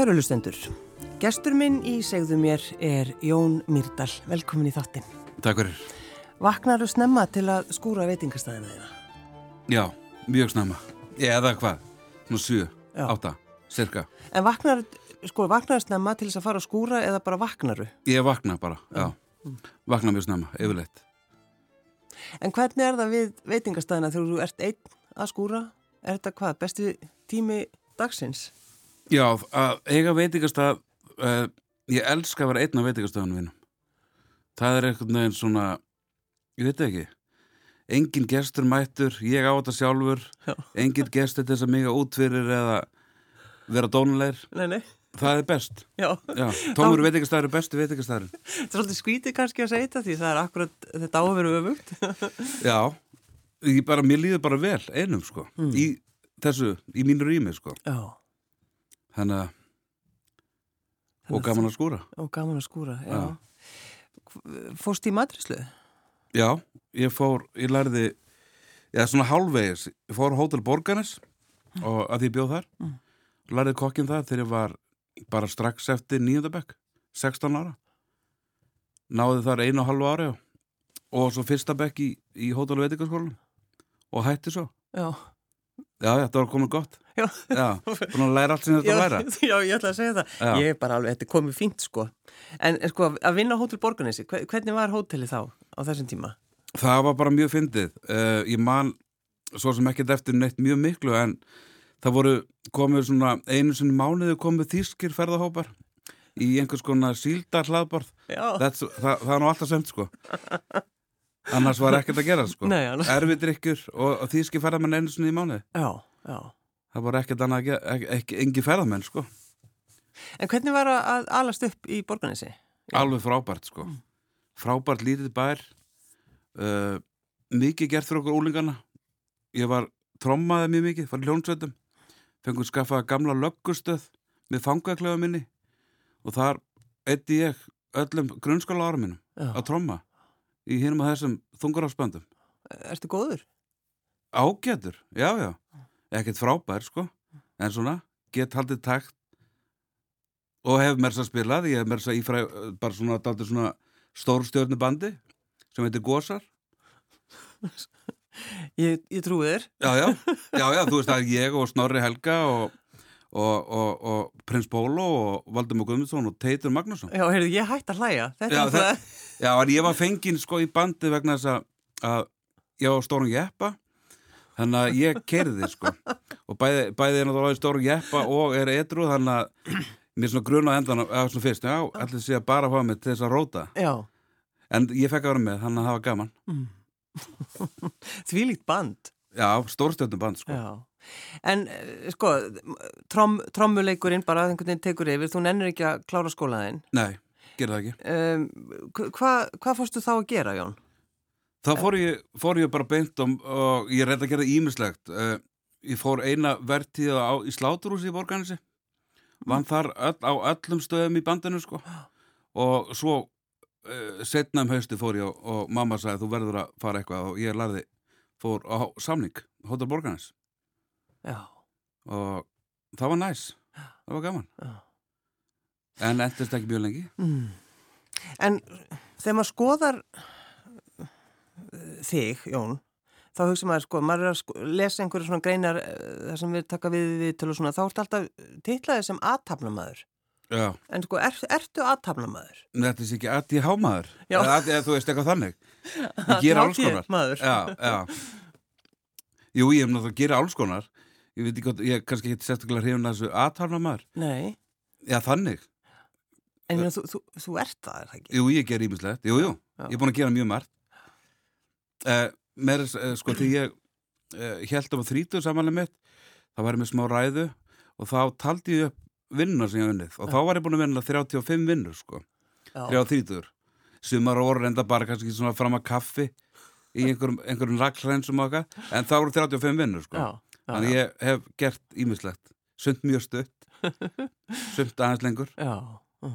Kæru lustendur, gestur minn í segðu mér er Jón Myrdal. Velkomin í þáttin. Takk fyrir. Vaknar þú snemma til að skúra veitingastæðina þeina? Já, mjög snemma. Eða hvað? Svona 7, Já. 8, cirka. En vaknar, sko, vaknar þú snemma til þess að fara að skúra eða bara vaknar þú? Ég vakna bara, já. Vakna mjög snemma, yfirleitt. En hvernig er það við veitingastæðina þegar þú ert einn að skúra? Er þetta hvað? Besti tími dagsins? Já, að eiga veitingastað, uh, ég elska að vera einn á veitingastöðunum mínum. Það er einhvern veginn svona, ég veit ekki, engin gestur mættur, ég á þetta sjálfur, Já. engin gestur til þess að miga út fyrir eða vera dónulegir. Nei, nei. Það er best. Já, Já, tómur veitingastæður er bestu veitingastæður. þetta er svolítið skvítið kannski að segja þetta því það er akkurat þetta á að vera öfugt. Já, ég bara, mér líður bara vel einum sko, í þessu, í mínu rými sko, Já, þannig að og gaman að skúra. og gaman að skúra, já. Já. Fórst í matrislu? Já, ég fór, ég lærði, já svona hálfvegis, ég fór Hótel Borgarnes og að ég bjóð þar, Mm. lærði kokkinn þar þegar ég var bara strax eftir nýjöndabekk, 16 ára, náði þar einu og halvu ári og, og svo fyrsta bekk í, í Hótel Veitingaskólanum og hætti svo. Já. Já, þetta var komið gott. Já. Já, búin að læra allt sem þetta Já, að læra. já, ég ætla að segja það. Já. Ég er bara alveg, þetta er komið fínt sko. En en sko, að vinna á Hótel Borganesi, hve- hvernig var hótelið þá á þessum tíma? Það var bara mjög fyndið. Uh, ég man svo sem ekkert eftir neitt mjög miklu en það voru komið svona einu sinni mánuði komið þýskir ferðahópar í einhvers konar síldar hlaðbarð. Já, That's, það, það er nú alltaf semt sko. Annars var ekkert að gera sko. Nei, annars- Erfidrykkur og, og þýskir ferðamenn einu sinni í mánuði. já, já. Það var ekkert annað ekki, engi ferðamenn sko. En hvernig var að- alast upp í Borganesi? Alveg frábært sko. Frábært lítið bær. Uh, mikið gert fyrir okkur úlingana. Ég var trommaði mjög mikið, var í hljónsveitum. Fengur skaffaða gamla löggustöð með fangaklöfu minni og þar eitti ég öllum grunnskóla ára minnum Já. að tromma í hinum að þessum þungarafsböndum. Ertu góður? Ágætur, já, já. Ekkert frábær, sko. En svona, get haldið takt og hef mér að spilað. Ég hef mér þess að ífræ, bara svona, daldur svona stórstjörnubandi sem heitir Gósar. Ég, ég trúi þér. Já, já, já, já, þú veist að ég og Snorri Helga og, og, og, og Prins Bólo og Valdemar Guðmundsson og Teitur Magnússon. Já, heyrðu, ég hætti að hlæja. Já, það. Já, en ég var fenginn sko í bandi vegna þess að, að ég var stórun jeppa þannig að ég kerði sko og bæði, bæði er náttúrulega stórun jeppa og er edru þannig að mér svona gruna endan að svona fyrst, já, allir sé að bara fá mig til þess að róta Já, en ég fekk að vera með, þannig að það var gaman því líkt band. Já, stórstjöndum band sko Já. En eh, sko, trom, trommuleikurinn bara einhvern veginn tekur yfir, þú nennir ekki að klára skólaðinn. Nei, gerði það ekki Um, Hvað hva fórstu þá að gera, Jón? Þá fór ég, fór ég bara beint og, og ég reyndi að gera ímislegt. Uh, ég fór eina vertíða á, í sláturhúsi í borganessi. Vann þar öll, á öllum stöðum í bandinu sko. Og svo uh, setna um hausti fór ég og, og mamma sagði þú verður að fara eitthvað og ég lærði, fór á samning, Hóttar Borganes. Já, Og það var næs, það var gaman. já. En endist ekki mjög lengi. Mm. En þegar maður skoðar uh, þig, Jón, þá hugsa maður, sko, maður er að sko, lesa einhverju svona greinar uh, þar sem við taka við við til og svona, þá ertu alltaf titlaðið sem aðtapnamaður. En sko, er, ertu aðtapnamaður? þetta er ekki að ég hámaður. Já. Eða, eða þú veist eitthvað þannig. Ég ger alls konar. Já, já. Jú, ég hef náttúrulega að gera alls konar. Ég veit ekki ég er kannski ekki sérstaklega hrifin að þessu aðtarna maður. Nei, Já, þannig. en þú, þú, þú ert það, er það ekki? Jú, ég ger ímislegt. Jú, jú. Já. Ég er búin að gera mjög margt. Uh, mér, uh, sko, þegar ég uh, held um að þrítu samanlega mitt, þá var ég með smá ræðu og þá taldi ég upp vinnuna sem ég hef unnið. Og þá var ég búin að vinna 35 vinnur, sko. Já. Þrjá þrítur. Sumar voru reynda bara kannski svona fram að kaffi í einhverjum, einhverjum raklrænsum og eitthvað. En það voru 35 vinnur, sko. Já, Þannig ég hef gert ímislegt. Sumt mjög stutt, sumt aðeins lengur. já. já.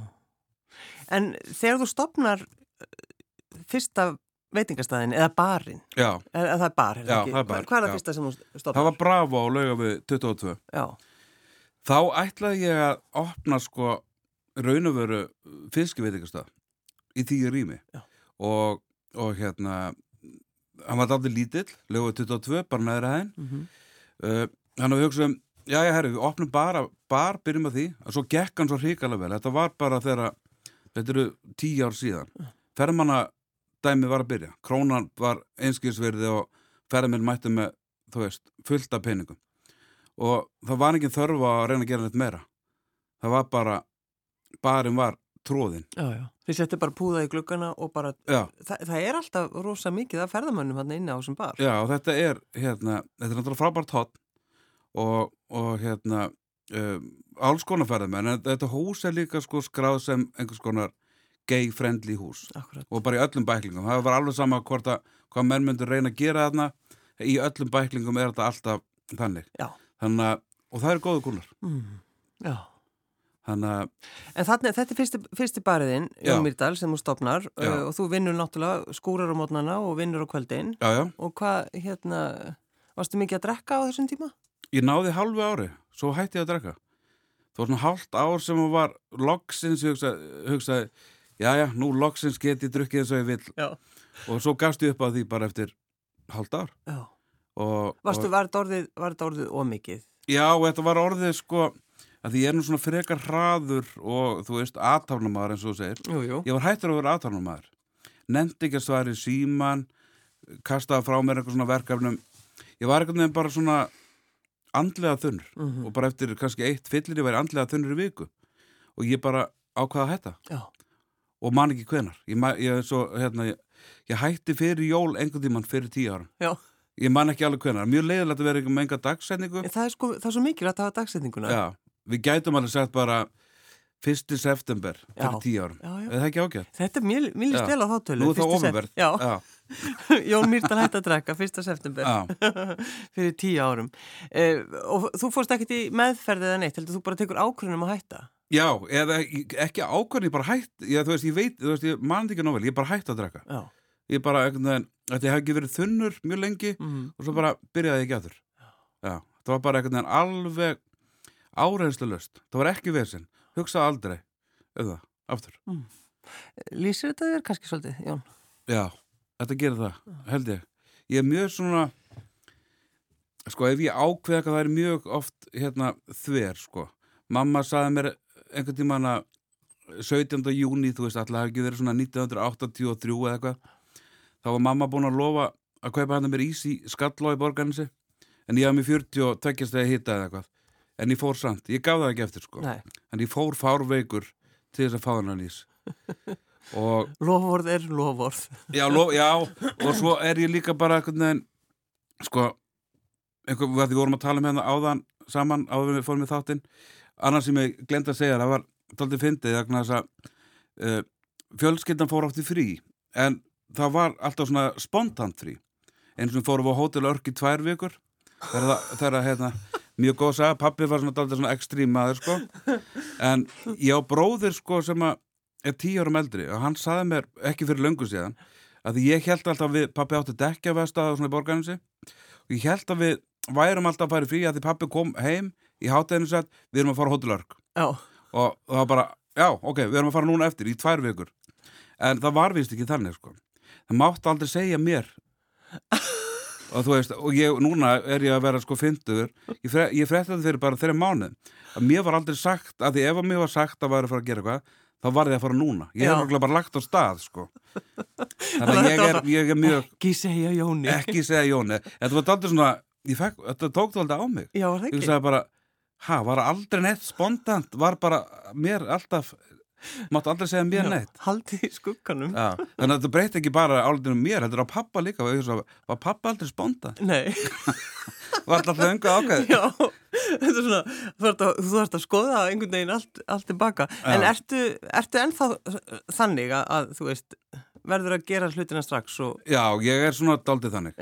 En þegar þú stopnar uh, fyrsta veitingastæðin eða barinn, Já, eða það er bar, er Já, það er bar, Hvað er það fyrsta sem þú stopnar? það var bravo á lauga við 22. Já, þá ætlaði ég að opna sko raun og veru fiskiveitingastað í því rými og, og hérna hann var aldrei lítill, löguð 22 bara neðra hæðin Mm -hmm. Uh, hann hafði hugsað um, já já herri, við opnum bara, bara byrjum að því, og svo gekk hann svo hrikalega vel, þetta var bara þegar þetta eru tíu ár síðan. Ferðmanna dæmi var að byrja. Krónan var einskilsverði og ferðmenn mætti með, þú veist, fullt af peningum. Og það var ekki þörf að reyna að gera neitt meira. Það var bara, barinn var tróðin. Þið settu bara púða í gluggana og bara, já, það, það er alltaf rosa mikið af ferðamönnum hann inni á þessum bar. já þetta er hérna, þetta er náttúrulega frábært hot og, og hérna um, alls konar ferðamenn en þetta hús er líka sko skráð sem einhvers konar gay-friendly hús Akkurat. og bara í öllum bæklingum það var alveg sama hvort að hvað menn myndur reyna að gera þarna í öllum bæklingum er þetta alltaf þannig Já. þannig að, og það eru góðu kúlar Mm. Já. Þannig að, En þannig, þetta er fyrsti, fyrsti bariðinn. Jón Mýrdal, sem þú stopnar Já. og þú vinnur náttúrulega skúrar á mótnana og vinnur á kvöldin já já og hvað, hérna, varstu mikið að drekka á þessum tíma? ég náði halvu ári, svo hætti ég að drekka það var svona hálft ár sem hún var loksins, ég hugsaði, hugsaði já já, nú loksins get ég drukkið eins og ég vill Já. og svo gafst ég upp á því bara eftir hálft ár Já. og, Varstu, og, var þetta orðið, orðið ómikið? já, þetta var orðið sko að því ég er nú svona frekar hraður og þú veist, aðtafnamaður eins og þú segir Jú, jú. Ég var hættur að vera aðtarnumæður. Nefndi ekki að svari síman, kastaði frá mér eitthvað svona verkefnum. Ég var eitthvað nefn bara svona andlega þunnur Mm og bara eftir kannski eitt fyllir ég væri andlega þunnur í viku og ég bara ákvaða að hætta Já. og man ekki hvenar. Ég, ég, svo, hérna, ég, ég hætti fyrir jól einhvern tímann fyrir tíu árum. Já. Ég man ekki alveg hvenar. Mjög leiðilegt að vera með enga dagsetningu. En það er sko, það er svo mikilvægt að hafa dagsetninguna. Já, við gætum alveg sagt bara 1. september fyrir Já. tíu árum. Já, já. Er það ekki ágætt? Þetta er mjög, vel á þáttölu. Nú er það ofinverð. Jón Mýrdal hætti að drekka 1. september fyrir tíu árum. Eh, og þú fórst ekkert í meðferð eða neitt, heldur þú bara tekur ákvörðunum að hætta? Já, eða ekki- ákvörðin, ég bara hætt, ég, þú veist, ég veit, veist, ég man þetta ekki nóg vel, ég bara hætt að drekka. Já. Ég bara, þetta hef ekki verið þunnur mjög lengi Mm. og svo bara byrjaði ég ekki aður. Já, það var bara veginn alveg áreinslu löst. Það var ekki vesinn, hugsaði aldrei um það, aftur. Lýsir þetta þér kannski svolítið, Jón? Já, þetta gerir það, held ég. Ég er mjög svona, sko, ef ég ákveða eitthvað, það er mjög oft, hérna, þver, sko. Mamma saði mér einhvern tímann að 17. júni, þú veist, alltaf hafi ekki verið svona 1983 eða eitthvað. Þá var mamma búin að lofa að kaupa hann mér ís í skallá í borgarinsi, en ég hafði mér 40 og tveggjast eða hitta eða eitthvað. En ég fór samt, ég gaf það ekki eftir, sko. Nei. En ég fór fárveikur til þess að fá hann ís. og Lofvorð er lofvorð. Já, lo, já, og svo er ég líka bara einhvern veginn, sko, einhver, við vorum að tala um hérna áðan saman áður en við fórum í þáttinn, annars sem ég glemd að segja, það var taldið fyndið, þess að uh, fjölskyldan fór átt í frí, en það var alltaf svona spontant frí, eins og við fórum á Hótel Örk í tvær vikur, þegar það, þegar að, hérna, mjög góð að sagja, pappi var svona svona ekstrím maður, sko, en ég á bróðir, sko, sem er tíu árum eldri og hann saði mér ekki fyrir löngu síðan að ég held alltaf að við, pappi átti dekja vestað og svona í borgarinsi og ég held að við værum alltaf að fara í frí að því pappi kom heim í hátæðinu sett, við erum að fara Hótelörk Já. og það var bara, já, ok, við erum að fara núna eftir í tvær vikur. En það var vist ekki þannig, sko. Það mátti aldrei segja mér og þú veist, og ég, núna er ég að vera sko fyndur, ég, fre, ég frétti þetta fyrir bara þeirra mánuð, að mér var aldrei sagt að því ef að mér var sagt að væri að fara að gera eitthvað þá var ég að fara núna, ég hef örugglega bara lagt á stað sko. Þannig að ég er, ég er mjög Ekki segja Jóni. ekki segja Jóni, þetta var aldrei svona fekk, þetta tók það aldrei á mig. Já, ég sagði bara, ha, var aldrei neitt spontant, var bara mér alltaf, máttu aldrei segja mér neitt Haldið í skugganum. Já, þannig að þetta breytti ekki bara álitinu mér, þetta er á pappa líka var pappa aldrei spontant Nei. var alltaf þöngu ákveð Já, þetta er svona, þú ert að, þú ert að skoða einhvern veginn allt, allt tilbaka. En Já. ertu, ertu ennþá þannig að, að, þú veist, verður að gera hlutina strax og, Já, ég er svona daldið þannig.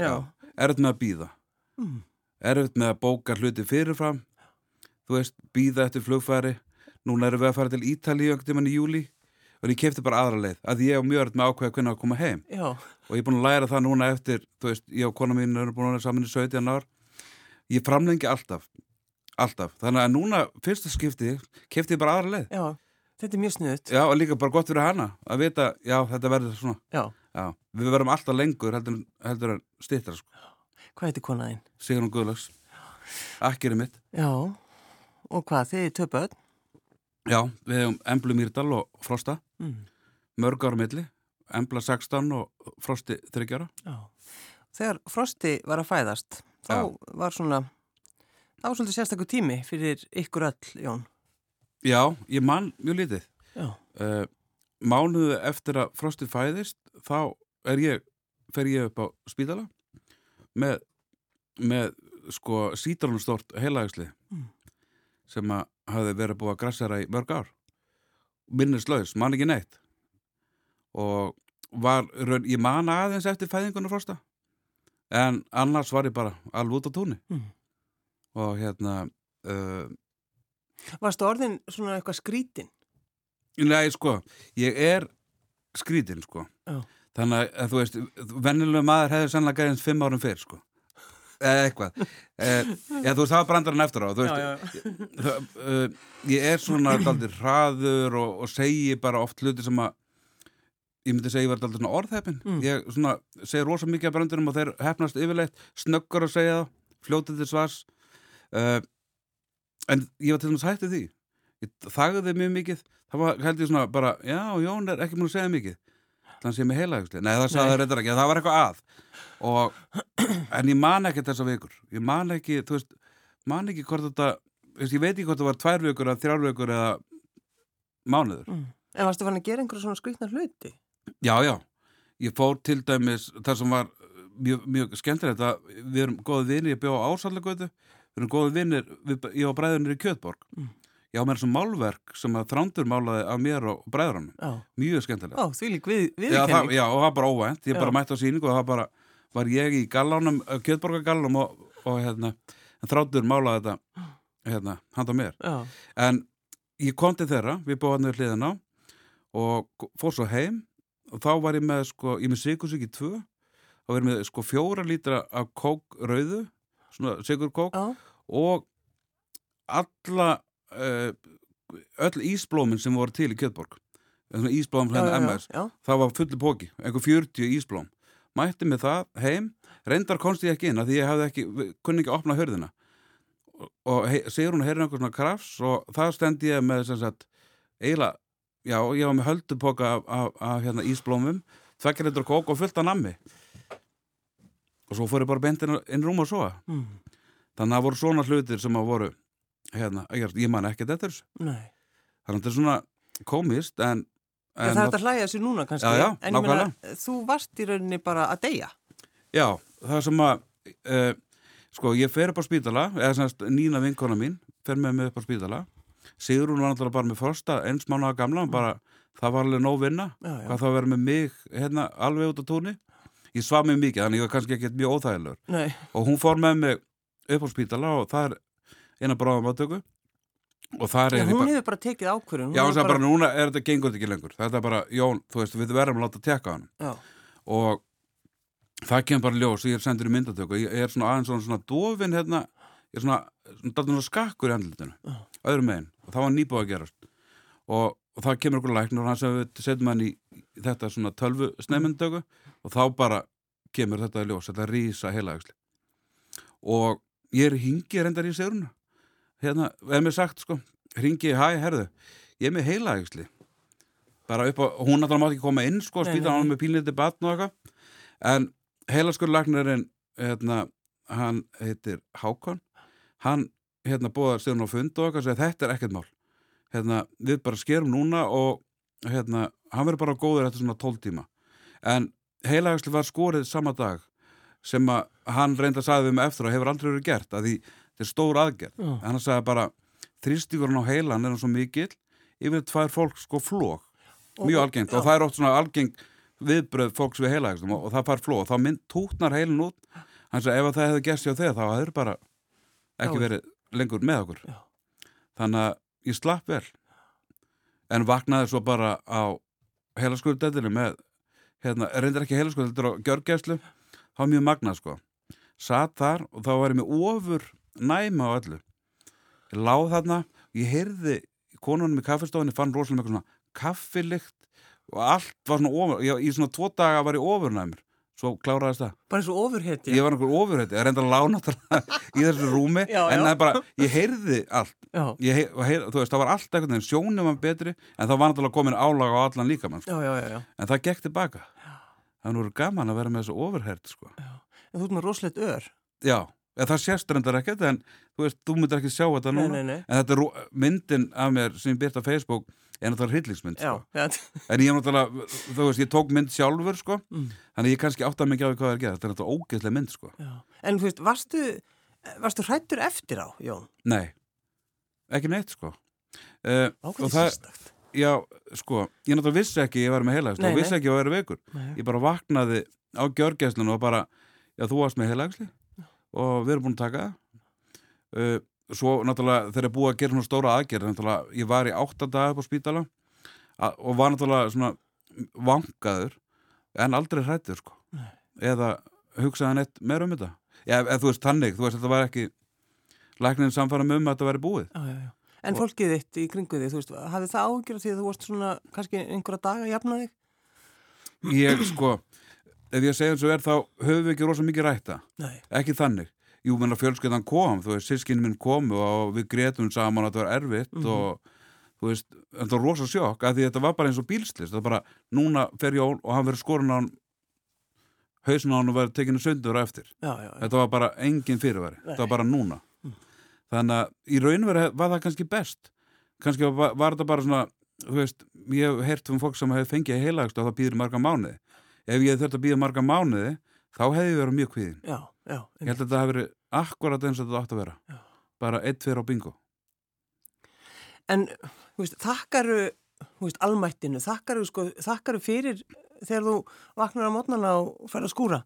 Erfitt með að býða Mm. Erfitt með að bóka hluti fyrirfram Þú veist, býða eftir flugfæri Núna erum við að fara til Ítalíu einhvern tímann í júli og ég kefti bara aðra leið að ég mjög öll með ákveða hvernig að koma heim já, og ég er búin að læra það núna eftir þú veist, ég og kona mín erum búin að vera saman í 17 ár ég framlengi alltaf alltaf. Þannig að núna, fyrsta skipti, kefti ég bara aðra leið. Já, þetta er mjög snuðut. Já, og líka bara gott fyrir hana að vita, já, þetta verður svona. Já, Já, við verðum alltaf lengur heldur, heldur en stýttra, sko. hvað heitir konaðinn? Sigur hún Guðlags. Akkeri mitt. Já, og hvað, þið er töpöð? Já, við hefum Emblu Mýrdal og Frosta, Mm. mörg ára milli, Embla 16 og Frosti 30 ára. Já. Þegar Frosti var að fæðast, þá Já. var svona, það var svolítið sérstakur tími fyrir ykkur öll, Jón. Já, ég man mjög lítið. Já. Uh, mánuðu eftir að Frosti fæðist, þá er ég, fer ég upp á spítala með, með sko sítrónustort heilagsli Mm. sem að hafði verið búið að grassera í mörg ár. Minnislaus, man ekki neitt. Og var, raun, ég man aðeins eftir fæðingunum Frosta. En annars var ég bara alveg út á túnni. Mm. Og hérna, uh, Varstu orðin svona eitthvað skrítin? Nei, sko, ég er skrítinn, sko. Já. Þannig að, þú veist, vennilega maður hefði sannlega gæðins fimm árum fyrr, sko. Eitthvað. Eh, já, þú veist, það var brandarinn eftir á, uh, ég er svona daldir hraður og, og segi bara oft hluti sem að ég myndi segja ég var daldir svona orðheppin. Mm. Ég svona segir rosa mikið af brandurum og þeir hefnast yfirleitt, snöggur að segja það, fljótið til svars. Uh, en ég var til dæmis hættið því. Ég þagði mjög mikið. Það var held ég svona bara, já, Jón er ekki múin að segja mikið. Að sé mig heilagsli. Nei, það sagði það reyndar ekki, það var eitthvað að. Og, en ég man ekki þessa vikur. Ég man ekki, þú veist, man ekki hvort þetta, veist, ég veit ekki hvort það var tvær vikur eða þrjár vikur eða mánuður. Mm. En varstu fann að gera einhverja svona skrítna hluti? Já, já. Ég fór til dæmis, það sem var mjög, mjög skemmtilegt að við erum góðið vinir, ég bjó á ásallagötu, við erum góðið vinir, við, ég var bræðunir í Kjötborg. Mm. Ég á mér þessum málverk sem að þrándur málaði af mér og bræðurannum. Já. Mjög skemmtilegt. Ó, því lík við, já, viðkenning. já, og það var bara óvænt. Ég Já. bara mætti á síningu og það bara var ég í gallánum, Kjötborgagallánum og, og hérna, þrándur málaði þetta, hérna, handa mér. Já. En ég kom til þeirra, við búum hann við hliðina og fór svo heim og þá var ég með, sko, ég með tvö, þá var ég með, sko, fjóra lítra af kók rauðu, svona sigurkók Já. og alla, öll ísblómin sem voru til í svona ísblóm hérna MS, já. það var fullu póki, einhver 40 ísblóm. Mætti með það heim, reyndar komst ég ekki inn að því ég hafði ekki, kunni ekki opna hörðina og, hei, segir hún að heyra einhver svona krafs og það stend ég með þess að eiginlega, já, ég var með höldupoka af, af, af hérna, ísblómum tvekja litur kók og fullt af nammi og svo fór ég bara beint inn, inn rúm og sofa Mm. þannig að það voru svona hlutir sem að voru hérna, að ég man ekki þetta þessu Nei. þannig að þetta er svona komist en, En það er þetta að hlæja sér núna kannski. Já, já, en ég meina, þú varst í rauninni bara að deyja. Já, það sem að uh, sko, ég fer upp á spítala eða semst Nína vinkona mín fer með mig upp á spítala Sigrún var náttúrulega bara með frosta eins mánuða gamla bara, það var alveg nóg vinna Já, hvað það var með mig hérna alveg út á túnni ég svaf mig mikið, þannig ég var kannski ekkert mjög óþægilegur Nei. og hún fór með mig upp á spítala og það er eina bráðum átöku og það er ég hún bara hefur bara tekið ákvörðun. Hún Já, hún sagði bara, núna er þetta gengur ekki lengur. Þetta er bara, Jón, þú veist, við verðum að láta tekka hann Já. og það kemur bara ljós ég er sendur í myndatöku ég er svona aðeins svona, svona dofin hérna, ég er svona, svona, svona skakkur í andlutinu, Já. öðrum megin. Og það var nýbúið að gerast. Og, og það kemur okkur læknir og hann sem við setjum hann í þetta svona tölvu snemmyndatöku og þá bara kemur þetta ljós, þetta rísa heilagsli og ég er hingið reyndar í seguruna hérna, ef mér sagt sko hringi, hæ, herðu, ég er með heilagsli bara upp á, hún náttúrulega mátt ekki koma inn sko, spýta hann með pínlítið batn og eitthvað. En heilaskurlagnirinn hérna, hann heitir Hákon. Hann hérna búða stjórn á fund og eitthvað segja þetta er ekkert mál. Hérna, við bara skerum núna og hérna, hann verður bara góður eftir svona 12 tíma. En heilagsli var skorið sama dag sem að hann reynda að sagði við mig eftir og hefur aldrei verið gert að því þetta er stór aðgerð. Já. hann sagði bara þrýstíkurinn á heilan er hann svo mikill yfir tvær fólk sko flók mjög algengt. Já. og það er oft svona algeng viðbröð fólks við heilagstum og, það far flók og þá mynd tútnar heilin út. Hann sagði ef að það hefði gerst hjá þegar þá hefur bara ekki Já. verið lengur með okkur. Þannig að ég slapp vel. En vaknaði svo bara á heilaskurðdættinu með hérna, reyndir ekki heilaskurðdættir á gjörgæslu. Þá mjög magnað sko. Satt þar og þá var ég með ofur næma á öllu ég láð þarna ég heyrði konunum í kaffestofinni fann rosalega eitthvað svona kaffilikt og allt var svona ofur ég, í svona tvo daga var ég ofurnæmur svo kláraðist það Bara eins og ofurhetja. ég var einhver ofurhætti, ég reyndi að lána í þessu rúmi, Já, en já. það bara ég heyrði allt, ég heyr, heyr, þú veist, það var allt einhvern veginn, sjónum var betri en það var náttúrulega komin álag á allan líka mann, sko. já, já, já, já. en það gekk tilbaka það voru gaman að vera með þessu ofurhært sko. En þú ert með rosalegt ör. já, en það sést reyndar ekkert en þú veist, þú myndir ekki sjá þetta Nei, núna nei, nei. en þetta er myndin af mér sem ég byrt á Facebook er náttúrulega hryllingsmynd Já, sko. en ég er náttúrulega, þú veist, ég tók mynd sjálfur sko. Mm. þannig ég kannski átt að mikið á því hvað það er að gera þetta er náttúrulega ógeðslega mynd sko. En þú veist, varstu, varstu hrættur eftir á, Jón? nei, ekki neitt sko. uh, Ákveði Og það- sérstakt. Já, sko, ég náttúrulega vissi ekki ég var með heilagsli Nei, og vissi nei. ekki að ég var veikur. Nei. Ég bara vaknaði á gjörgæslinu og bara, já, þú varst með heilagsli og við erum búin að taka. Uh, svo náttúrulega þegar ég búið að gera svona stóra aðgerð, ég var í átta daga upp á spítala og var náttúrulega svona vangaður en aldrei hrættur, sko. Eða hugsaði neitt meira um þetta. Eða þú veist, tannig, þú veist, þetta var ekki lækninn samfara um að þetta væri búið. Já, já, já. En fólkið þitt í kringu þig, þú veist, hafði það ágjörð því að þú varst svona, kannski einhverja daga að jafna þig? Ég, sko, ef ég segja eins og er þá höfum við ekki rosa mikið rætta. Nei. ekki þannig jú, menn að fjölskyldan kom, þú veist, sískinni minn komu og við gretum saman að það var erfitt Mhm. og þú veist, þetta var rosa sjokk að því þetta var bara eins og bílslist þetta var bara, núna fer Jón og hann verður skorun á hann hausin á hann og verður tekinu sundur eftir Já, já, já. þetta var bara engin fyrirværi, Nei. þetta var bara núna þannig að í raunveri var það kannski best kannski var, var þetta bara svona þú veist, ég hef heyrt um fólk sem hefur fengið heilagst og það býður marga mánuði ef ég þurft að býða marga mánuði þá hefði ég verið mjög kvíðin Já, já. Ég held að þetta hafi verið akkurat eins og þetta átt að vera. Já. Bara eitt fyrir á bingo. En, veist, þakkaru, veist, almættinu, þakkaru, sko, þakkaru fyrir þegar þú vaknar á mótnana og fer að skúra.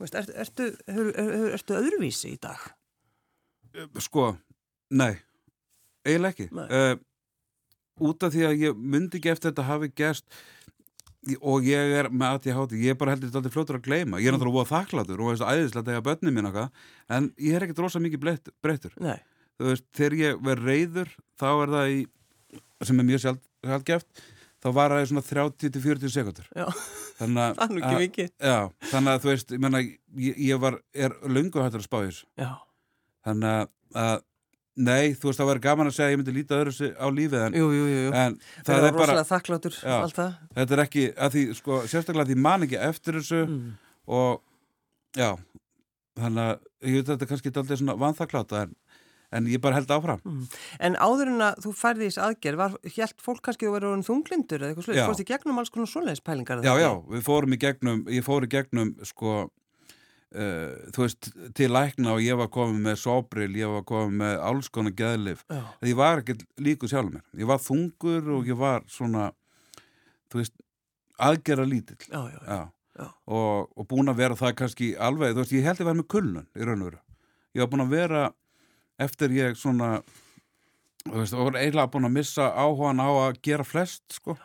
Veist, ertu, ertu, er, er, ertu öðruvísi í dag? Sko, nei, eiginlega ekki. Nei. Uh, út af því að ég myndi ekki eftir þetta hafi gerst og ég er með að ég háti, ég er bara heldur þetta fljótur að gleyma. Ég er náttúrulega búið þakklatur og veist æðislega að eiga börnin mín okkar, en ég er ekkert rosa mikið breytt, breyttur. Þú veist, þegar ég verð reyður, þá er það í, sem er mjög sjálf, sjálfgeft, þá var það í svona 30-40 sekundur. Þannig að. Já, þannig að þú veist, ég menna, ég, ég var, er löngu hættur að spá í þessu. Þannig að, að, nei, þú veist, það var gaman að segja að ég myndi líta öðru á lífið en, jú, jú, jú. jú. en Það það er bara, þakklátur, Já. það. þetta er ekki, að því, sko, sérstaklega því man ekki eftir þessu Mm. og, já, þannig að, ég veit að þetta er kannski aldrei svona vanþakláta en, en ég bara held áfram. Mm. En áður en að þú færði í þessu aðgerð, var, hjælt fólk kannski að vera orðin þunglindur eða eitthvað slutt, fórst í gegnum alls konar svoleiðis pælingar? Já, já, við fórum í gegnum, ég fór í gegnum, sko, uh, þú veist, til lækna og ég var komið með sóbril, ég var komið með alls konar geðlif Já, ég var ekki líku sjálf mér. Ég var þungur og ég var svona þú veist aðgera lítill já, já, já. Og, og búin að vera það kannski alveg, þú veist, ég held að vera með kulnun í raun og veru. Ég var búin að vera eftir ég svona þú veist, og var eiginlega búin að missa áhugan á að gera flest, sko.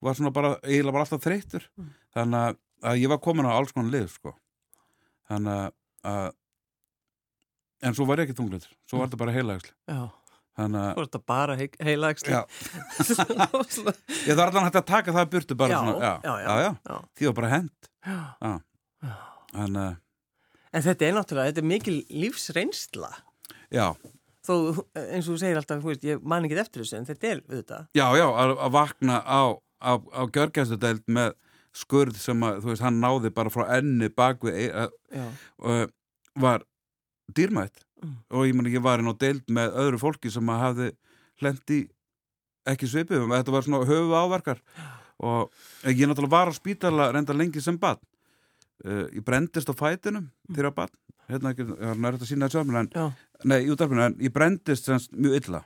Var svona bara, eiginlega bara alltaf þreyttur. Mm. þannig að ég var komin á alls konar lið, sko þannig að, að en svo var ég ekki þungleitur svo var þetta bara heilagsli þannig að Þú veist það bara he heilagsli. Ég þarf allan hægt að taka það burtu bara Já, svona, já, já, já. því var bara hend Já. Já. en þetta er náttúrulega, þetta er mikil lífsreynsla. já, Þó, eins og þú segir alltaf, veist, ég man ekki eftir þessu, en þetta er auðvitað. já, já að, að vakna á, á, á gjörgæstudeld með skurð sem að, þú veist, hann náði bara frá enni bak við að- Já, uh, var dýrmætt. Mm. og ég meni, ég var inn á deild með öðru fólki sem að hafði hlendi ekki svipið, þetta var svona höfu áverkar og ég náttúrulega var á spítala reynda lengi sem badn uh, ég brendist á fætinum þegar badn hérna ekki, það er nært að sína þetta saman en, nei, í útarpinu, en ég brendist semst mjög illa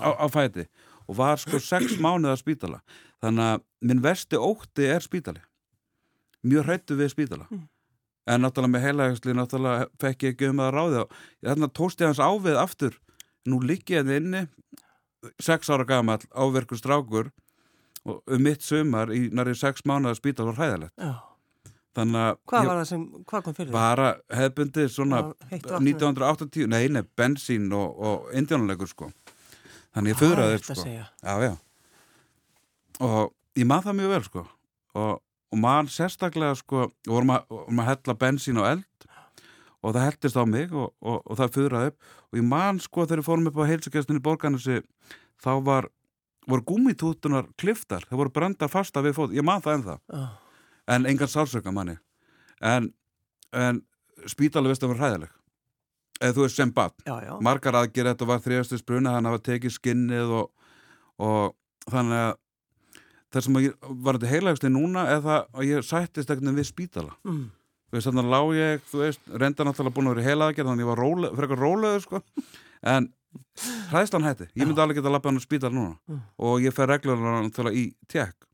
á, á fæti. og var sko sex mánuð að spítala. Þannig að minn versti ótti er spítali. Mjög hrættu við spítala. Mm. en náttúrulega með heilagsli náttúrulega fekk ég ekki um að ráði og þannig að tósti hans ávið aftur. Nú ligg ég henni inni sex ára gamall áverkur strákur og um mitt sumar í næri sex mánuð að spítala var hræðilegt. Já, þannig að Hvað var það sem, hvað kom fyrir þig? bara hefbundi svona Já, heitt vatn. 1980, nei, nei, bensín og, og indjánulegur sko þannig ég Það föðraði eftir að sko. já, já. Og ég maður það mjög vel sko. Og, og maður sérstaklega sko vorum að, vorum að hella bensín og eld og það heldist á mig og, og, og það föðraði upp. Og ég man sko þegar við fórum upp á heilsugjastinni borganessi þá var voru gúmitútunar kliftar, það voru brenda fasta við fót, ég man það ennþá. Já. en engan sálsöka manni en, en spítalega veist að vera hræðileg eða þú veist sem já. margar aðgerð þetta var þrjastis bruna þannig að hafa tekið skinnið og, og þannig að það sem að ég var þetta heilagsti núna það að ég sættist ekkert við spítala Mm. veist þannig að lá ég, veist reynda náttúrulega búin að vera heilaðgerð þannig að ég var róle, frekar rólegur sko en hræðslan hætti, ég myndi alveg geta að lappa hann á spítal núna Mm. og ég fer reglulega í tjekk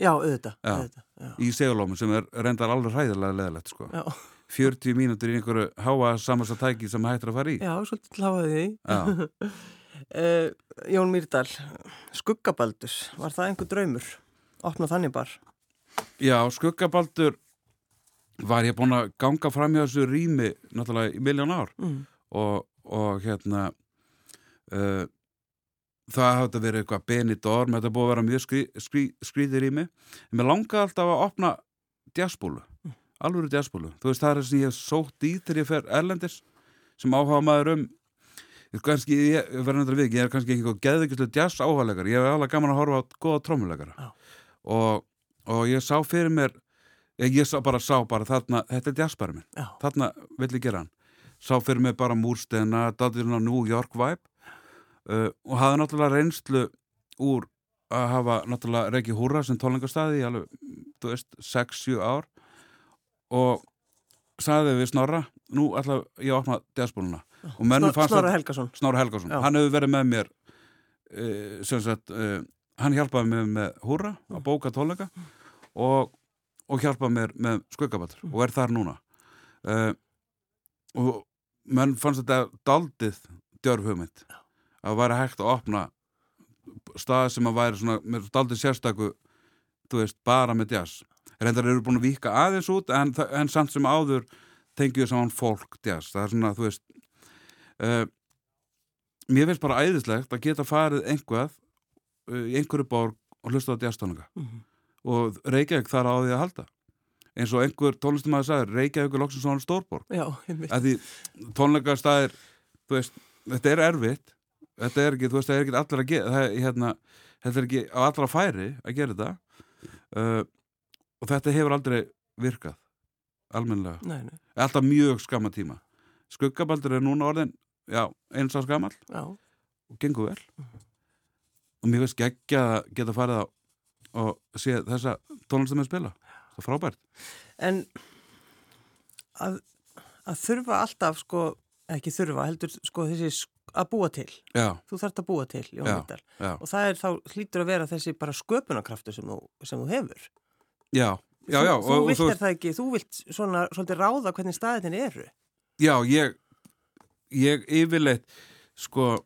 Já, auðvitað. Já. auðvitað. Já. í segulómi sem er reyndar alveg hræðilega leðilegt sko. Já. 40 mínútur í einhverju háa samasta tæki sem hættir að fara í Já, svolítið til að. Já. Uh, Jón Mýrdal, skuggabaldur, var það einhver draumur? Opna þannig bar. Já, skuggabaldur var ég búin að ganga fram hjá þessu rými náttúrulega í miljón ár Mm. og, og hérna uh, það hafði þetta verið eitthvað benidorm, þetta búið að vera mjög skrí, skrí, skrítið rými en mér langaði alltaf að opna djassbúlu, alvöru djassbúlu þú veist það er það sem ég hef sótt í þegar ég fer erlendis sem áhuga maður um kannski, ég, við ég er kannski ekki eitthvað geðvikislega jazz áhugalegar ég hef alveg gaman að horfa á góða trómulegara Já. og, og ég sá fyrir mér ég, ég sá bara sá bara þarna, þetta er jazzbæri minn. Já. þarna vill ég gera hann. Sá fyrir mig bara múrsteina, datirinn á New York vibe. Uh, og hafði náttúrulega reynslu úr að hafa náttúrulega Reykji Húra sem tónleikastæði í alveg, þú veist, 6-7 ár og sagði við Snorra, nú ætla ég að opna fannst Snorra Helgason. Snorra Helgason, Já. hann hefur verið með mér uh, sem sagt uh, hann hjálpaði mér með Húra að bóka tónleika og, og hjálpaði mér með skuggabaldur og er þar núna. Uh, og menn fannst þetta daldið djörf hugmynd að væri hægt að opna staði sem að væri svona með daldið sérstaku þú veist, bara með jazz reyndar eru búin að vika aðeins út en, en samt sem áður tengjum við saman fólk jazz, það er svona, þú veist uh, mér finnst bara æðislegt að geta farið einhvað uh, í einhverju borg og hlusta á jazztónleika Mhm. og Reykjavík þar á því að halda. Eins og einhver tónlistumæður sagði Reykjavík er loksins svona stórborg. Að því tónleikastæðir þú veist, þetta er erfitt. Þetta er ekki, þú veist, það er ekki allir að gera það, er, hérna, þetta er ekki allra færi að gera þetta. Uh, og þetta hefur aldrei virkað almennilega, Nei, nei, alltaf mjög skamma tíma. Skuggabaldur er núna orðin já, eins á skamall já. og gengur vel. Og mér veist geggja að geta farið á og sé þessa tónlistum að spila. Það er frábært. En að, að þurfa alltaf, sko, ekki þurfa, heldur, sko, þessi að búa til. já, Þú þarft að búa til, Já. Já, Og það er þá, hlýtur að vera þessi bara sköpunarkraftu sem þú, sem þú hefur. Já, já, já þú, þú vilt er það ekki, þú vilt svona, svolítið ráða hvernig staðin eru. Já, ég ég yfirleitt sko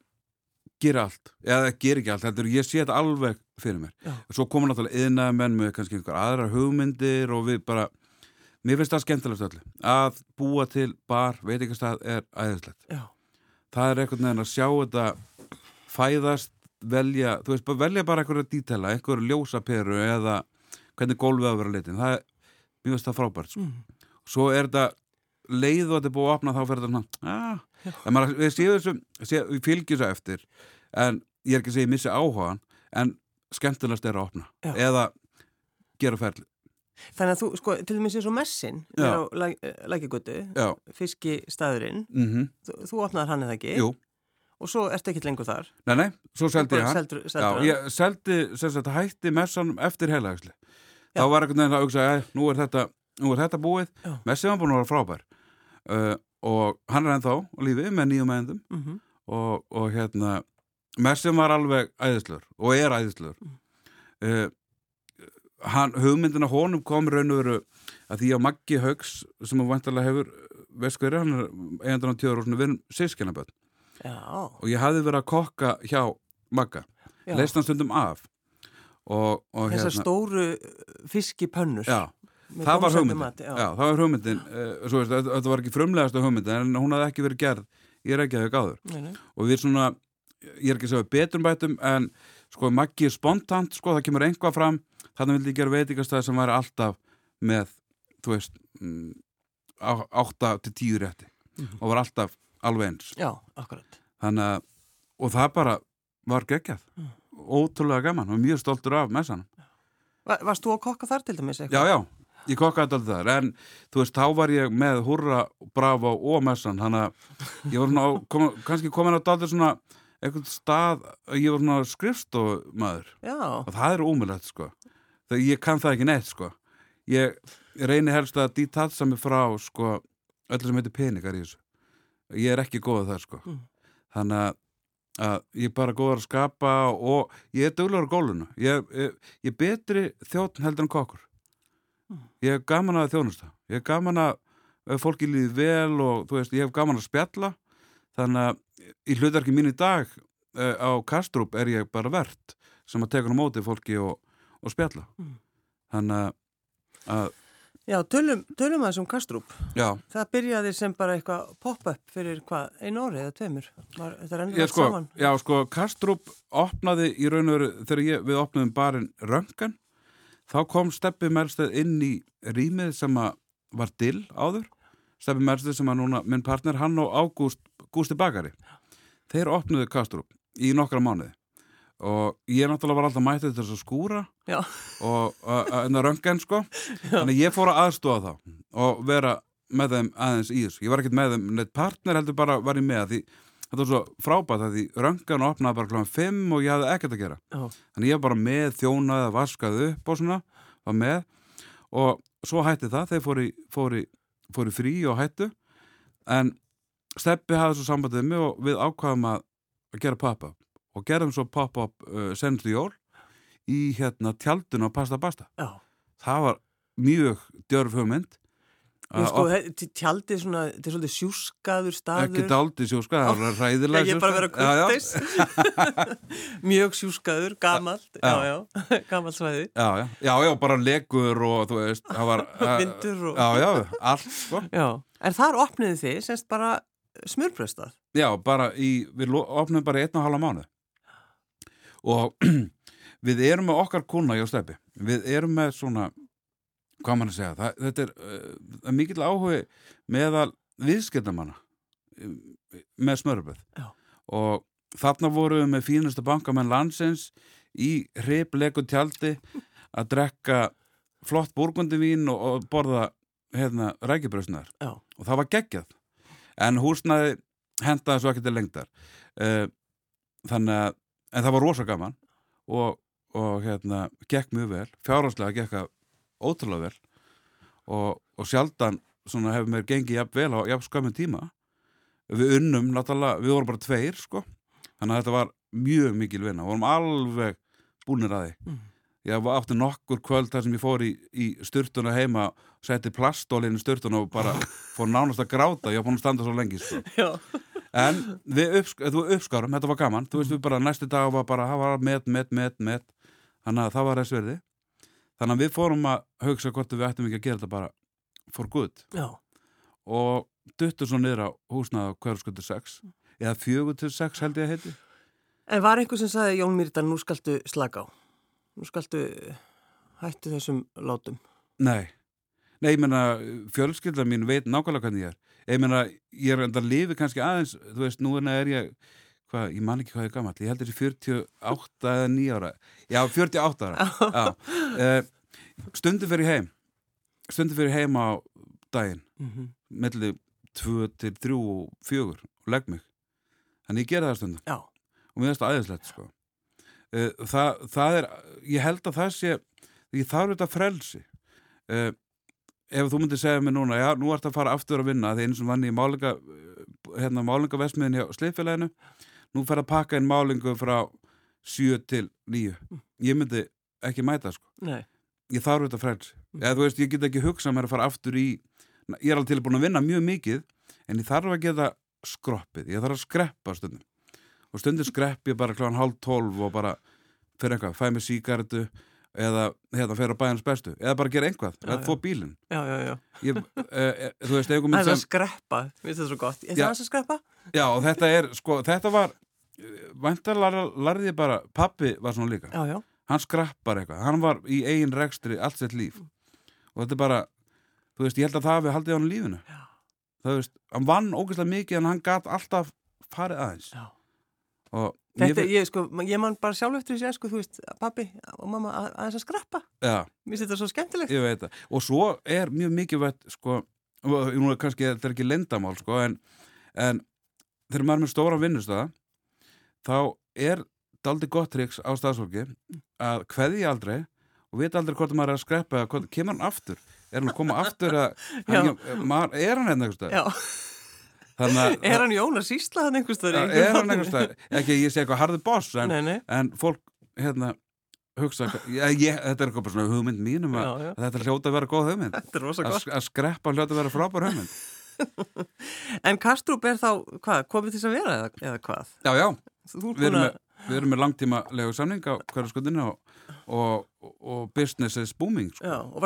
gera allt, eða gera ekki allt heldur, ég sé þetta alveg fyrir mér Já. svo koma náttúrulega yðnaði menn með kannski einhver aðrar hugmyndir og við bara mér finnst það skemmtilegt öllu að búa til bar, veit ekki stað er æðislegt, Já, það er einhvern veginn að sjá þetta fæðast velja, þú veist, velja bara einhverja dítela, einhverju ljósaperu eða hvernig gólfið á að vera litin það er, mér finnst það frábært sko. mm. svo er þetta leið og þetta er búið að opna þá fyrir þetta svona ah, en maður, við séum þessu við fylgjum þessu eftir en ég er ekki að segja ég missi áhugaðan en skemmtilegast er að opna Já. eða gera ferli Þannig að þú, sko, til dæmis eins og messin Já. er á lækigötu, já, fiskistaðurinn, mhm, þú, þú opnaðar hann eða ekki jú, og svo ertu ekkert lengur þar. nei nei svo seldi ég hann Seldur, já, seldur hann. ég seldi, sem sagt, hætti messan eftir heilagsli Já. þá var einhvern veginn að hugsa, "Æ, nú er þetta nú er þetta búið, Já. messi var búin að vera frábær. Uh, og hann er ennþá á lífi með nýjum meðendum Mhm. og, og hérna Messin var alveg æðislur og er æðislur. Uh, hann, hugmyndina honum kom raun og veru að því að Maggi Haugs sem að vantarlega hefur veist hverju, hann er eigandur á tjóður og svona við erum sískinaböld og ég hafði verið að kokka hjá Magga, leist hann stundum af og, og Þessar hérna stóru fiskipönnur. já, það var hugmyndin mat, já. já, það var hugmyndin uh, svo veist, þetta var ekki frumlegasta hugmyndin en hún hafði ekki verið gerð í Reykjavík áður Nei, nei. og við svona, ég er ekki að segja betrum bætum en sko Maggi er spontant sko, það kemur einhvað fram þannig vildi ég gera veitingastæði sem væri alltaf með, þú veist mm, á- átta til tíu rétti Mhm. og var alltaf alveg eins Já, akkurat. þannig að, og það bara var geggjað, Mm. Ótrúlega gaman og mjög stoltur af messanum. Va varst þú að kokka þar til dæmis Já, eitthvað? já, ég kokkaði alltaf þar en þú veist, þá var ég með Hurra, Bravo og Messan þannig að ég var svona, á- kom, kannski komin að daldur svona eitthvað stað, ég var svona skrifstofmaður Já, og það er ómulegt sko. Þegar ég kann það ekki neitt sko. Ég, ég reyni helst að dítatsa mig frá sko, öllu sem heitir peningar í þessu. Ég er ekki góð að það sko. Mm. þannig að, að ég er bara góður að skapa og ég er duglegur á gólunu ég, ég, ég er betri þjóttn heldur en kokkur. Mm. ég hef gaman að þjónusta. Ég hef gaman að fólki líði vel og þú veist, ég hef gaman að spjalla. Þannig að í hlutverki mín í dag uh, á Kastrup er ég bara verðt sem að tekur á móti fólki og, og spjalla. Mm. þannig að já, tölum, tölum að þessum kastrúp. já, Það byrjaði sem bara eitthvað pop-up fyrir hvað, einu orði eða tveimur? Var, þetta ég, allt sko, saman? já, sko Kastrup opnaði í raun og veru þegar ég, við opnaðum barinn Röngan þá kom Steppi Mersteð inn í rýmið sem var dill áður Steppi Mersteð sem að núna minn partner hann og Ágúst Gústi Bakari þeir opnuðu Kastrup í nokkra mánuði og ég náttúrulega var alltaf mættið til þess að skúra Já, og en það röngan sko. Þannig að ég fór að aðstofa þá og vera með þeim aðeins í þessu. Ég var ekkert með þeim, neitt partner heldur bara var ég með því þetta var svo frábært að því röngan opnaði bara kláðan 5 og ég hafði ekkert að gera. Já, þannig ég var bara með þjónaði að vaskaði upp og svona, var með. Og svo hætti það, þeir í- fóru í frí og hættu. En Steppi hafði svo sambandið mig og við ákvaðum að, að gera pop-up og gerðum svo pop-up uh, senstu jól í hérna tjaldun á Pasta Basta já. það var mjög djörf hugmynd Að sko, tjaldið svona, þetta er svolítið sjúskaður staður. ekki daldi sjóska, það Já, ræðilega ég er bara að. Já, já. kurteis. Mjög sjúskaður, gamalt, já, Já. já, gamalt svæði. Já, já, já, já, bara legur og þú veist, það var Vindur og- Já, já, allt, sko Já, en þar opniði þið, semst bara smurbröstað. Já, bara í, við opnum bara einn og halva mánu og við erum með okkar kuna hjá Steppi, við erum með svona, hvað mann að segja það, þetta er uh, mikill áhugi meðal viðskiptamanna um, með smöruböð. Og þarna vorum við með fínustu bankamenn landsins í hriplegu tjaldi að drekka flott burgundivín og, og borða hérna rækjubröðsnar Já, og það var geggjað. En húsnaði hendaði svo ekki til lengdar. Uh, þannig að en það var rosa gaman og, og hérna, gekk mjög vel. Fjárhanslega gekk það ótrúlega vel og, og sjaldan svona hefur mér gengið jafn vel á jafn skömmin tíma. Við unnum náttúrulega, við vorum bara tveir sko, þannig að þetta var mjög mikil vinna, vorum alveg búnir að því. Mm. ég átti nokkur kvöld þar sem ég fór í, í styrtuna heima setti plastólinn í styrtuna og bara fór nánast að gráta, ég var búin að standa svo lengi sko. En við uppsk uppskárum, þetta var gaman. Þú veist við bara næstu dag var bara það var met, met, met, met. Þannig að það var þess verði þannig að við fórum að hugsa hvort við ættum ekki að gera þetta bara for good. Já, og duttur svo niður á húsnaða hverjaskuldur 6 eða 4 til 6 held ég að heiti. En var einhver sem sagði, Jón Mýrdal, nú skaltu slaka á? Nú skaltu hættu þessum látum? Nei, nei, ég meina fjölskylda mín veit nákvæmlega hvernig ég er ég meina, ég er enda að lifi kannski aðeins þú veist, nú er ég hvað, ég man ekki hvað ég gammal, ég held þessi 48 eða 9 ára, já, 48 ára. Já, uh, stundu fyrir heim stundu fyrir heim á daginn, Mm -hmm. melli 2 til 3 og 4 og legg mig. Þannig ég gera það stundum. Já, og mér finnst það aðeinslegt sko. uh, það, það er ég held að það sé ég þarf þetta frelsi. Uh, ef þú myndir segja mér núna já, nú ert að fara aftur að vinna því eins og vann í málinga hérna málingavesmiðin hjá sleifélaginu nú fer að pakka inn málingu frá 7 til 9 ég myndi ekki mæta sko. Nei, ég þarf þetta frelsi. Eða þú veist, ég get ekki hugsað mér að fara aftur í ég er alveg til búin að vinna mjög mikið en ég þarf að geta skroppið. Ég þarf að skreppa stundum. Og stundum skrepp ég bara kláðan hálf tólf og bara fyrir eitthvað, fæ mér síkartu eða hérna fer á bæjarnas bestu eða bara gera einhvað, Já, eða já. þó bílinn. Já, já, ég, e, þú veist, einhver Það mynd er að sem skreppa, finnst þetta svo gott. Já. það að skreppa? já, og þetta er, sko, þetta var væntalega lærði ég bara pappi var svona líka, hann skrappar eitthvað hann var í eigin rekstri allt sitt líf. Og þetta er bara þú veist, ég held að það hafi haldið á hann lífinu. Það veist, hann vann ógeðslega mikið en hann gat alltaf farið aðeins. Og Þetta, ég, sko, ég man bara sjálf eftir þessi, sko, þú veist, pappi og mamma að, aðeins að skreppa. já, Mér finnst þetta svo skemmtilegt. veit og svo er mjög mikilvægt sko, og nú er kannski, þetta er ekki lendamál sko, en, en þegar maður er með stóra vinnustöða þá er daldi gott triks á staðsfólki að kveðja aldrei og vita aldrei hvort maður er að hvort, kemur hann aftur? Er hann að koma aftur að, hann, maður, er hann hérna einhvers staðar? Já, þannig að er hann Jónas Ísla hann einhvers staðar? í er hann horninu? einhvers staðar? ekki ég sé eitthvað harði boss en, Nei, nei. en fólk hérna hugsa, já, ég, þetta er eitthvað svona hugmynd mínum Já, já. að þetta hljóta að vera góð hugmynd Þetta er rosa að, gott. að skreppa hljóta að vera frábær hugmynd En Kastrup er þá, hvað, komið til að vera eða, eða hvað? já, já, við erum með, við erum með langtíma legu samning á hverju skutinu og, og, og business is booming sko. já, og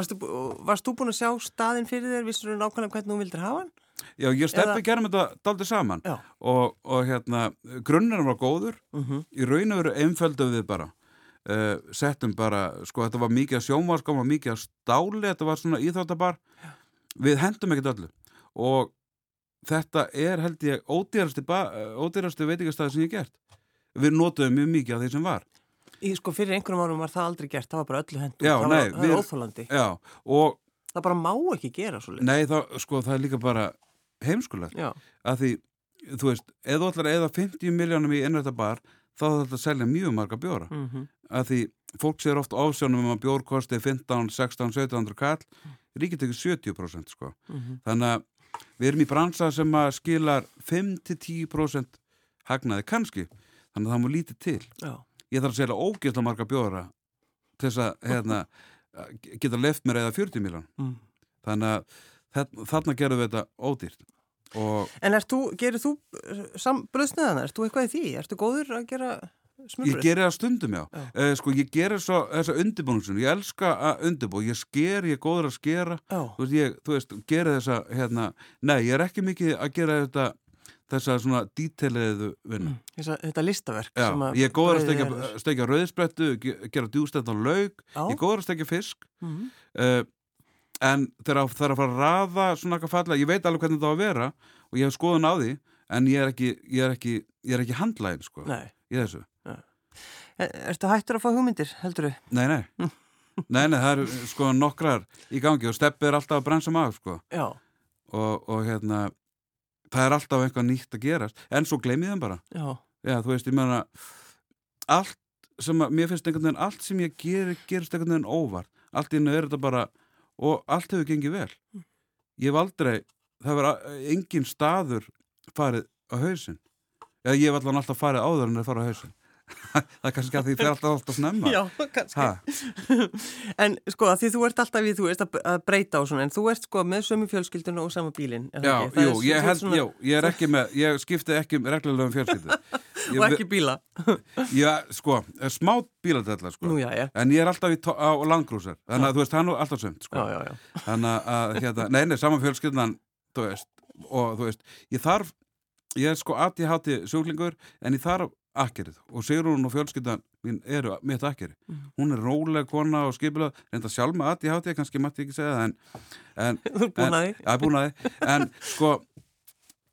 varst þú búin að sjá staðinn fyrir þér, vissur þú nákvæmlega hvernig þú vildir hafa hann? Já, ég steppi Eða- gerum þetta daldið saman. Og, og hérna, grunnurinn var góður. Mm í raun og veru einföldum við bara. Uh, settum bara, sko þetta var mikið að sjónvarskam og mikið að stáli þetta var svona íþróttabar. Við hendum ekkert öllu. Og þetta er held ég ódýrasti, ódýrasti veitingastæði sem ég gert. Við notuðum mjög mikið af því sem var. Í, sko, fyrir einhverjum árum var það aldrei gert, það var bara öllu hendur. Já, það nei, var, óþólandi. Það bara má ekki gera svo leið. nei, það, sko, það er líka bara heimskulegt. Já, að því, þú veist, ætlar að eða 50 miljónum í innrætta bar þá er þetta að selja mjög marga bjóra. Mm að því fólk sér oft ásjónum um að bjór kosti 15, 16, 1700 kall. Ríkið tekið 70% sko. Mhm. þannig að við erum í bransa sem að skilar 5-10% hagnaði kannski. Þannig að það má lítið til. Já, ég þarf að selja ógeðslega marga bjóra til þess að hérna, geta left mér eða 40 miljón mm. þannig að þarna, gerum við þetta ódýrt og En þú, gerir þú bröðsneðana? Ert þú eitthvað í því? Ertu góður að gera ég smurbröð? gerir það stundum já, Já. Uh, sko ég gerir svo þessa undirbúningsun, ég elska að undirbú ég sker, ég er góður að skera þú veist, ég, þú veist, gera þessa hérna, nei, ég er ekki mikið að gera þetta þessa svona dítelliðu vinnu mm. Þetta listaverk Já, sem að ég er góður að stekja, stekja rauðsprettu, ge- gera djústætt á laug, Já, ég er góður að stekja fisk mhm. uh, en þegar það er að fara að raða svona eitthvað falla, ég veit alveg hvernig það á að vera og ég hef skoðun á því en ég er ekki, ég er ekki, ég er ekki handlægin sko, nei. í þessu. Er, ertu hættur að fá hugmyndir, heldur þú? Nei, nei, nei, nei, það eru sko nokkrar í gangi og steppi er alltaf að brensa maður sko. Og, og hérna það er alltaf eitthvað nýtt að gerast. En svo gleymið þeim bara. Já, Já, þú veist, ég meina allt sem að, mér finnst einhvern veginn allt sem ég ger, gerist einhvern veginn óvart. Allt í hennu er þetta bara og allt hefur gengið vel. Ég hef aldrei, það hefur engin staður farið á hausinn. Eða ég hef allan alltaf farið áður en það farið á hausinn það er kannski að því fer alltaf alltaf snemma já, kannski. En sko, að því þú ert alltaf í, þú veist, að, breyta á svona, en þú ert sko með sömu fjölskylduna og sama það já, jú, er ég svo- held, svona- jú, ég er ekki með ég skipti ekki reglulega um fjölskyldu Og ekki bíla. Já, sko, smá bíladella sko Nú, já, já, En ég er alltaf í, á landgrúsar Þannig að þú veist, hann er alltaf sumt sko. já, já, já. Þannig að, hérna, nei, nei, saman fjölskyldan Þú veist, og þú veist Ég þarf, ég er sko ADHD sjúklingur En ég þarf akkerið Og Sigrún og fjölskyldan mín eru mitt akkeri Mhm. Hún er róleg kona og skipula Reynda sjálf með ADHD, kannski mætti ég ekki segja það En, en Þú ert búin að því. Já, búin að því En sko,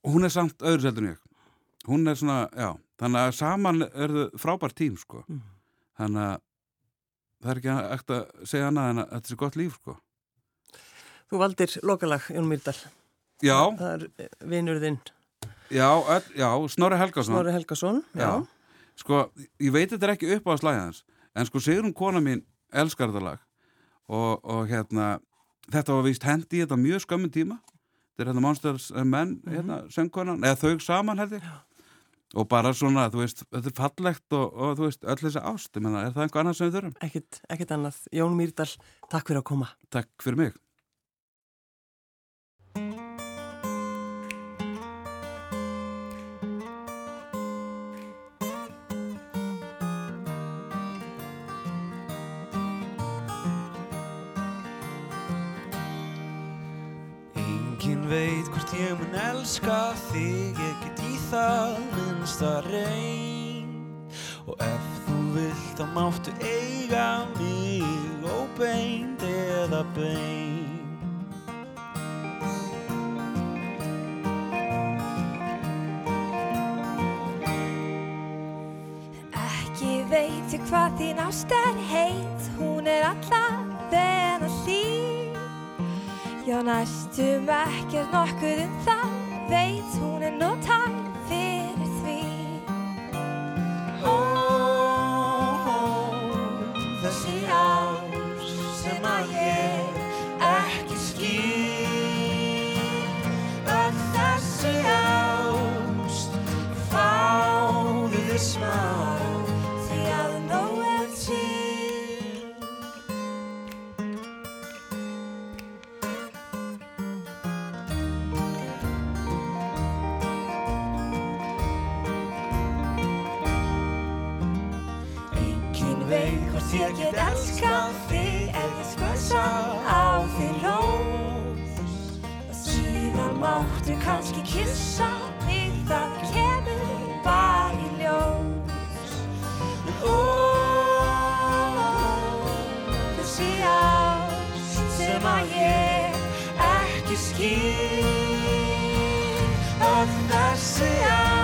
hún er samt öðru seldur en ég Hún er svona, já Þannig að saman er þau frábært tím sko Mhm. Þannig að það er ekki ekkert að segja annað en að þetta er gott líf sko Þú valdir lokalag, Jón Myrdal. Já, Það er vinur þinn, já, já, Snorri Helgason Snorri Helgason. Já. Sko, ég veit þetta er ekki upp á að slæða hans En sko, Sigrun kona mín elskar þetta lag og, og hérna Þetta var víst hendi í þetta mjög skömmin tíma Þetta er hérna Monsters and Men hérna, söngkonan, eða þau saman held ég Og bara svona, þú veist, þetta er fallegt og, og þú veist, öll þessi ást, ég menna, er það einhver annað sem við þurfum? Ekkit, ekkit annað. Jón Myrdal, takk fyrir að koma. Takk fyrir mig. Hvort ég mun elska þig Ég get í það minnsta reyn Og ef þú vilt þá máttu eiga mig Óbeint eða bein veit ég hvað þín ást er heit Hún er allavega hlý. Já næstum ekkert nokkuð um það. Veit hún er nótæg fyrir að ég ekki skil Öll þessi ást